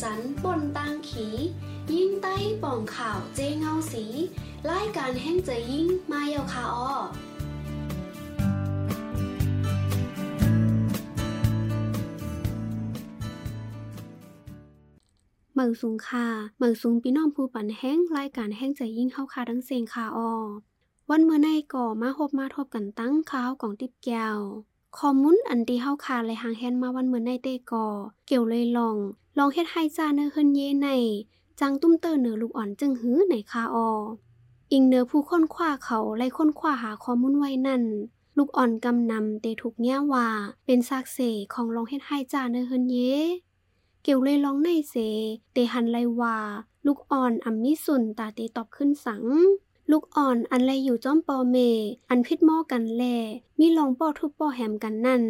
จันปนตังขี ยิ่งใต้ป่องข่าวเจเงาสีรายการแห่งใจยิ่งมาเยาคาออเมืองสูงค่ะเมืองสูงพี่น้องผู้ปันแห้งรายการแห้งใจยิ่งเข้าคาทั้งเสียงคาออวันเมื่อในก่อมาพบมาทบกันตั้งข้าวกล่องติบแก้ว คอมมุนอันที่เฮาคาเลยหางแฮนมาวันเหมือนในเตก่อเกี่ยวเลยลอง ลองเฮ็ดให้จ้าเนื้อเฮินเยใน จังตุ้มเตอร์เนื้อลูกอ่อนจึงหื้อในคาออ อิงเนื้อผู้ค้นคว้าเขาไล่ค้นคว้าหาข้อมูลไว้นั่น ลูกอ่อนกำนำเตถูกแง่ว่า เป็นซากเสของลองเฮ็ดให้จ้าเนื้อเฮินเย เกี่ยวเลยลองในเสเตหันไลว่า ลูกอ่อนอำมิสุนตาเตตอบขึ้นสัง ลูกอ่อนอันไรอยู่จ้อมปอเม อันพิดหม้อกันแล มีลองป้อทุบป้อแหมกันนั่น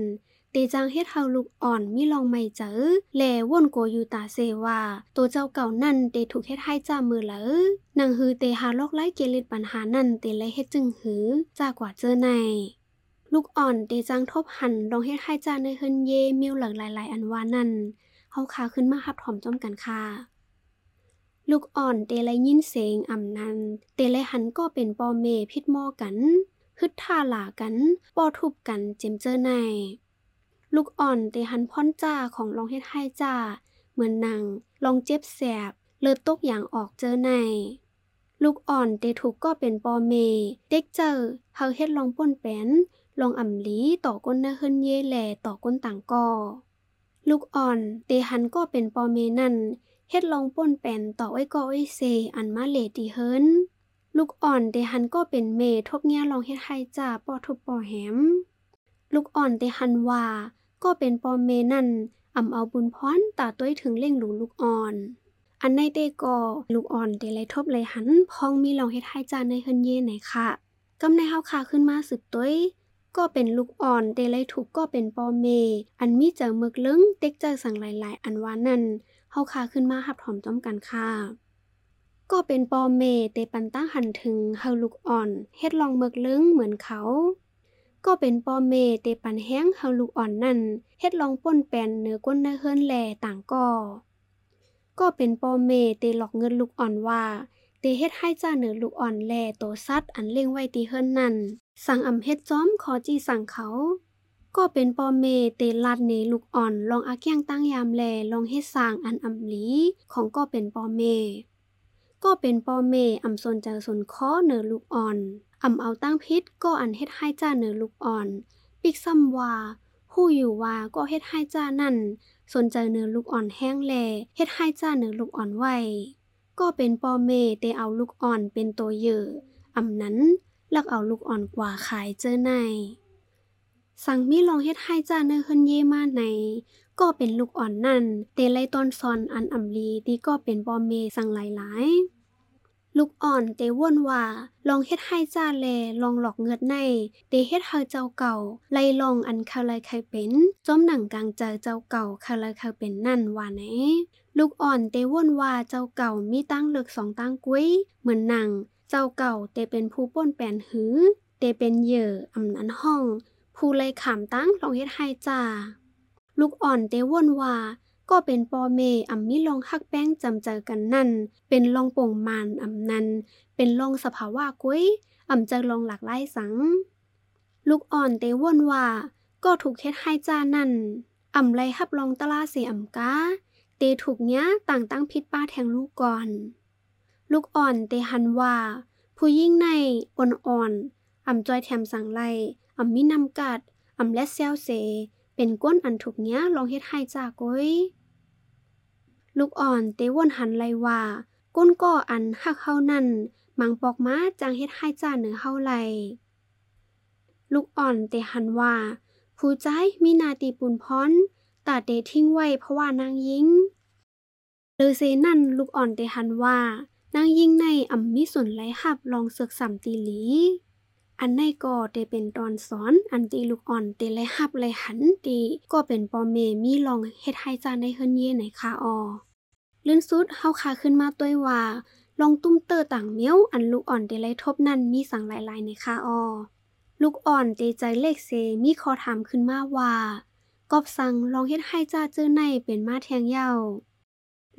เตจางเฮ็ดเฮาลูกอ่อนมีลองไม่เจอแลว่นโกอยู่ตาเซว่า ตัวเจ้าเก่านั่นเตถูกเฮ็ดให้จ้ามือเหลอนังฮือเตหาลอกไล่เกลิดปัญหานั่นเตไลยเฮ็ดจึงหือจ้ากว่าเจอในลูกอ่อนเตจางทบหันลองเฮ็ดให้จ้าในเฮินเยมิวหลักหลาย ๆ อันว่านั่นเฮาขาขึ้นมาหับถอมจ้อมกันค่ะ ลูกอ่อนเตไลยยินเสียงอ่ำนัน เตไลหันก็เป็นปอเมพิดม้อกันฮึดท่าหลากันปอทุบกันเจมเจอในลูกอ่อนเตหันพ่อนจ้าของลองเฮ็ดให้จ้า เหมือนนางลองเจ็บแสบ เลือดตกอย่างออกเจอใน ลูกอ่อนเตถูกก็เป็นปอเม เด็กเจอเฮาเฮ็ดลองป่นแปนลองอ่ำลีต่อก้นนาเฮินเย่แหลต่อก้นต่างกอลูกอ่อนเตหันก็เป็นปอเมนั่น เฮ็ดลองป่นแป่นต่อไว้ก็ไว้เซอันมาเลตีเฮินลูกอ่อนเดหันก็เป็นเมทบเงี้ยลองเฮ็ดให้จ่าปอทุบปอแหม ลูกอ่อนเดหันว่าก็เป็นปอเมนั่นอ่ำเอาบุญพรตาต้วยถึงเล่งหลูลูกอ่อน อันในเตก็ลูกอ่อนเดไลทบเลยหัน พองมีลองเฮ็ดให้จ่าในเฮินเย่ไหนค่ะกำในเฮาขาขึ้นมาสืบต้วย ก็เป็นลูกอ่อนเตไลถูกก็เป็นปอเม อันมีเจอเมึกลึงเต็กเจอสั่งหลายๆ อันว่านั่นเฮาคาขึ้นมาหับถอมจ้อมกันค่ะ ก็เป็นปอเมเตปันตั้งหันถึงเฮาลูกอ่อนเฮ็ดลองเมือกลึงเหมือนเขา ก็เป็นปอเมเตปันแห้งเฮาลูกอ่อนนั่นเฮ็ดลองป่นแปนเนื้อก้นเนื้อเฮิรนแหล่ต่างก่อก็เป็นปอเมเตหลอกเงินลูกอ่อนว่าเตเฮ็ดให้จ้าเนื้อลูกอ่อนแหล่โตซัดอันเล่งไว้ตีเฮิรนนั่น สั่งอำเฮ็ดจ้อมขอจีสั่งเขา ก็เป็นปอเมเตลัดเนลูกอ่อนลองอาเกียงตั้งยามแลลองเฮ็ดสร้างอันอำลีของก็เป็นปอเม ก็เป็นปอเมอำสนใจสนคอเนอลูกอ่อนอำเอาตั้งพิษก็อันเฮ็ดให้จ้าเนอลูกอ่อน ปิกซ้ำว่าผู้อยู่ว่าก็เฮ็ดให้จ้านั่น สนใจเนื้อลูกอ่อนแห้งแลเฮ็ดให้จ้าเนื้อลูกอ่อนไว้ก็เป็นปอเมเตเอาลูกอ่อนเป็นตัวเยอะอำนั้น ลักเอาลูกอ่อนกว่าขายเจอใน สั่งมีลองเฮ็ดให้จ้าเนื้อเฮินเย่มาใน ก็เป็นลูกอ่อนนั่น เตไลตอนซอนอันอ่ำลีที่ก็เป็นบอมเมสั่งหลายๆ ลูกอ่อนเตว่นว่า ลองเฮ็ดให้จ้าแลลองหลอกเงือดใน เตเฮ็ดเฮาเจ้าเก่า ไลลองอันคาไลใครเป็น จอมหนังกลางเจอเจ้าเก่าคาไลใครเป็นนั่นว่าไหนลูกอ่อนเตว่นว่าเจ้าเก่ามีตั้งเลือกสองตั้งกุ้ย เหมือนหนัง เจ้าเก่าเตเป็นผู้ป้นแปนหือ เตเป็นเหยื่ออำนันห้อง ผู้เลยขามตั้งลองเฮ็ดให้จ้าลูกอ่อนเตว่นว่าก็เป็นปอเมอำมีลองฮักแป้งจำเจอกันนั่น เป็นลองป่งมานอำนัน เป็นลองสภาวะกุ้ยอำเจอลองหลากหลายสัง ลูกอ่อนเตว่นว่าก็ถูกเฮ็ดให้จ้านั่นอำไรฮับลองตลาเสียอำกา เตถูกเนี้ยต่างตั้งพิษป้าแทงลูกก่อน ลูกอ่อนเตหันว่า ผู้ยิ่งในอ่อนๆอำจอยแถมสังไลอำมีนำกัดอำและเซลเซ เป็นก้นอันถูกเนี้ยลองเฮ็ดให้จากก้ยลูกอ่อนเตวนหันไลว่า ก้นก่ออันหักเฮานั่นมังปอกมาจางเฮ็ดให้จ้าเหนือเฮาไลลูกอ่อนเตหันว่า ผู้ใจมีนาตีปุนพรตาเตทิ้งไว้เพราะว่านางยิงหรือเซนั่นลูกอ่อนเตหันว่า นางยิ่งในอ่ำมีส่วนไหลหับลองเสือกสัมตีหลี อันในก็เตเป็นตอนสอนอันตีลูกอ่อนเตเลยฮับเลหันตีก็เป็นปอเมมีลองเฮ็ดให้จานในเฮินเย่ไหนคาออลื่นสุดเฮาคาขึ้นมาต้วยว่า ลองตุ้มเตอต่างเมียวอันลูกอ่อนเตเลทบนั่นมีสั่งหลายๆในคาออลูกอ่อนเตใจเลขเซมีคอถามขึ้นมาว่ากอบสั่งลองเฮ็ดให้จ้าเจอในเป็นมาแทงเย้า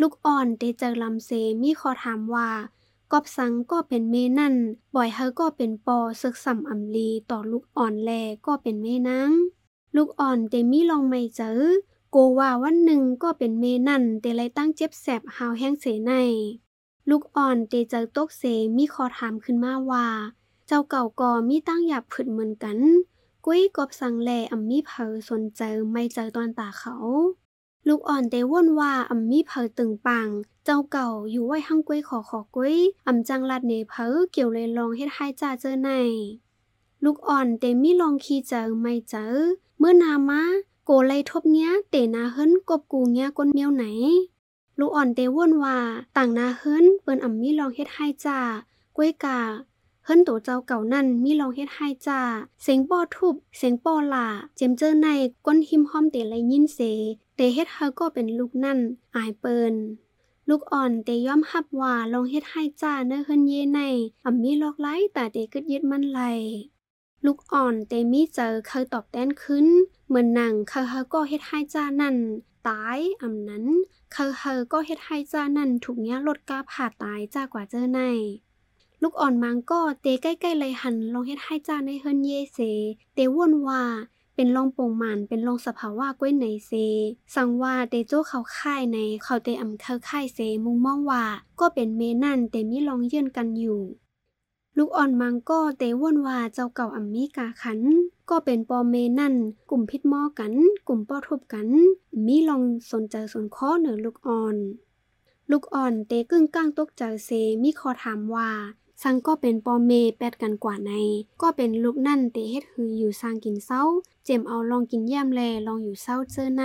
ลูกอ่อนเตเจอลำเซมีขอถามว่ากอบสังก็เป็นเมนั่น บ่อยเฮาก็เป็นปอซึกสัมอำลีต่อลูกอ่อนแลก็เป็นเมนัง ลูกอ่อนเตมีลองไม่เจอโกว่าวันหนึ่งก็เป็นเมนั่นเตเลยตั้งเจ็บแสบหาวแห้งเสใน ลูกอ่อนเตเจอตกเสมีขอถามขึ้นมาว่า เจ้าเก่าก็มีตั้งหยาบผึดเหมือนกัน กุ้ยกอบสังแลอำมีเผอสนเจอไม่เจอตอนตาเขา ลูกอ่อนเตว่นว่าอำมีเผอตึงปัง เจ้าเก่าอยู่ไว้ห้างก้วยขอขอก้วยอำจังลัดเนเผอเกี่ยวเลยลองเฮ็ดให้จ่าเจอใน ลูกอ่อนเตมีลองขี้เจอไม่เจอ เมื่อนามาโกเลยทบเนี้ยเตนาเฮิรนกบกูเนี้ยก้นเมียวไหน ลูกอ่อนเตว่นว่าต่างนาเฮิรนเปิ้นอำมีลองเฮ็ดให้จ่าก้วยกาเฮิรนโตเจ้าเก่านั่นมีลองเฮ็ดให้จ้าเสียงป้อทุบเสียงป้อหล่าเจมเจอในก้นหิมห้อมเตเลยยินเส เตเฮ็ดเฮาก็เป็นลูกนั่นอายเปินลูกอ่อนเตย่อมฮับว่าลองเฮ็ดให้จ้าเนื้อเฮินเยในอ่ำมีลอกไล่แต่เตกึดยึดมันไหลลูกอ่อนเตมีเจอเคยตอบแต้นขึ้น เหมือนหนังเคยเฮาก็เฮ็ดให้จ้านั่น ตายอำนั้นเคยเฮาก็เฮ็ดให้จ้านั่นถูกเนี้ยลดกาผ่าตายจ้ากว่าเจอในลูกอ่อนมังก็เตใกล้ๆเลยหันลองเฮ็ดให้จ้าในเฮินเยเส เตว่นว่า เป็นลองโป่งมันเป็นลองสภาวะก้วยไหนเซ สังว่าเตโจเขาค่ายในเขาเตอำเขาค่ายเซมุงมองว่า ก็เป็นเมนั่นเตมีลองเยื่นกันอยู่ ลูกอ่อนมังก็เตว่นว่าเจ้าเก่าอัมมีกาขัน ก็เป็นปอเมนั่น กลุ่มพิษมอกัน กลุ่มป้อทุบกัน มีลองสนใจสนข้อเหนือลูกอ่อน ลูกอ่อนเตกึ่งก้างตกใจเซมีขอถามว่า สังก็เป็นปอเมแปดกันกว่าใน ก็เป็นลูกนั่นเตเฮ็ดคืออยู่สร้างกินเศร้า เจมเอาลองกินแย่มแลลองอยู่เศร้าเจอใน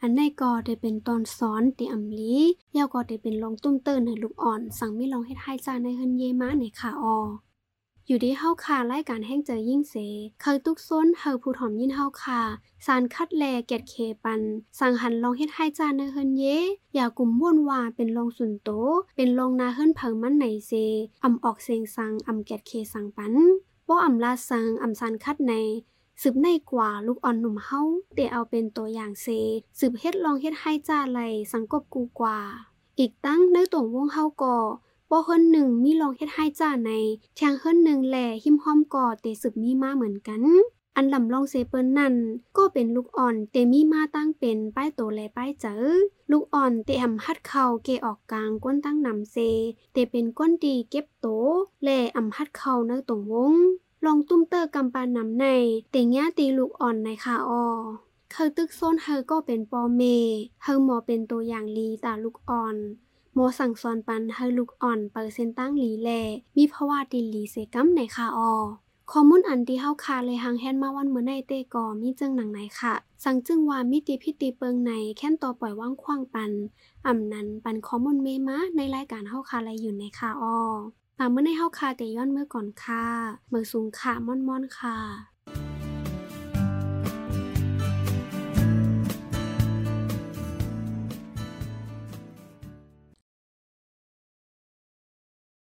อันในก็ได้เป็นตอนสอนเตีอำลียาวก็ได้เป็นลองตุ้มเติ้นในลูกอ่อน สั่งไม่ลองเฮ็ดให้จ้าในเฮินเยมาในขาออ อยู่ที่เฮาคาไล่การแห้งเจอยิ่งเสเคยตุกซ้นเฮาผู้ถ่อมยินเฮาคาสารคัดแลเกตเคปัน สั่งหันลองเฮ็ดให้จานในเฮินเย อย่ากลุ่มม่วนว่าเป็นลองสุนโต เป็นลองนาเฮินเพิงมันไหนเซอำออกเสียงสังอำเกตเคสังปันบ่อำลาสังอำสารคัดในสืบในกว่าลูกอ่อนหนุ่มเฮาเตเอาเป็นตัวอย่างเซสืบเฮ็ดลองเฮ็ดให้จ้าไหลสังกบกูกว่า อีกตั้งในตัววงเฮาก่อ บ่เฮิรนหนึ่งมีลองเฮ็ดให้จ้าในแทงเฮิรนหนึ่งแหล่หิมห้อมก่อเตสึกมีมาเหมือนกัน อันลำลองเซเปิลนั่นก็เป็นลูกอ่อนเตมีมาตั้งเป็นป้ายโตและป้ายเจอลูกอ่อนเตอำฮัดเข่าเกออกกลางก้นตั้งนำเซ เตเป็นก้นดีเก็บโตแหละอำฮัดเข่าในตรงวงลองตุ้มเตอร์กำปานนำในเตงย่าตีลูกอ่อนในคาออเคยตึกโซนเฮอก็เป็นปอเมเฮอหมอเป็นตัวอย่างลีตาลูกอ่อน โมสั่งสอนปันให้ลูกอ่อนเปอร์เซ็นตั้งหลีแลมีภาวะดิลีเซกัมในคาออข้อมูลอันที่เฮาคาเลยหางแฮนมาวันเมื่อในเตกอมีจึงหนังไหนค่ะ สั่งจึงว่ามีติพิติเปิงในแค่นต่อปล่อยว่างคว้างปันอ่ำนั้นปันข้อมูลเมมาในรายการเฮาคาอะไรอยู่ในคาออตามเมื่อในเฮาคาเตย้อนเมื่อก่อนค่ะเมื่อสูงค่ะม่อนๆค่ะ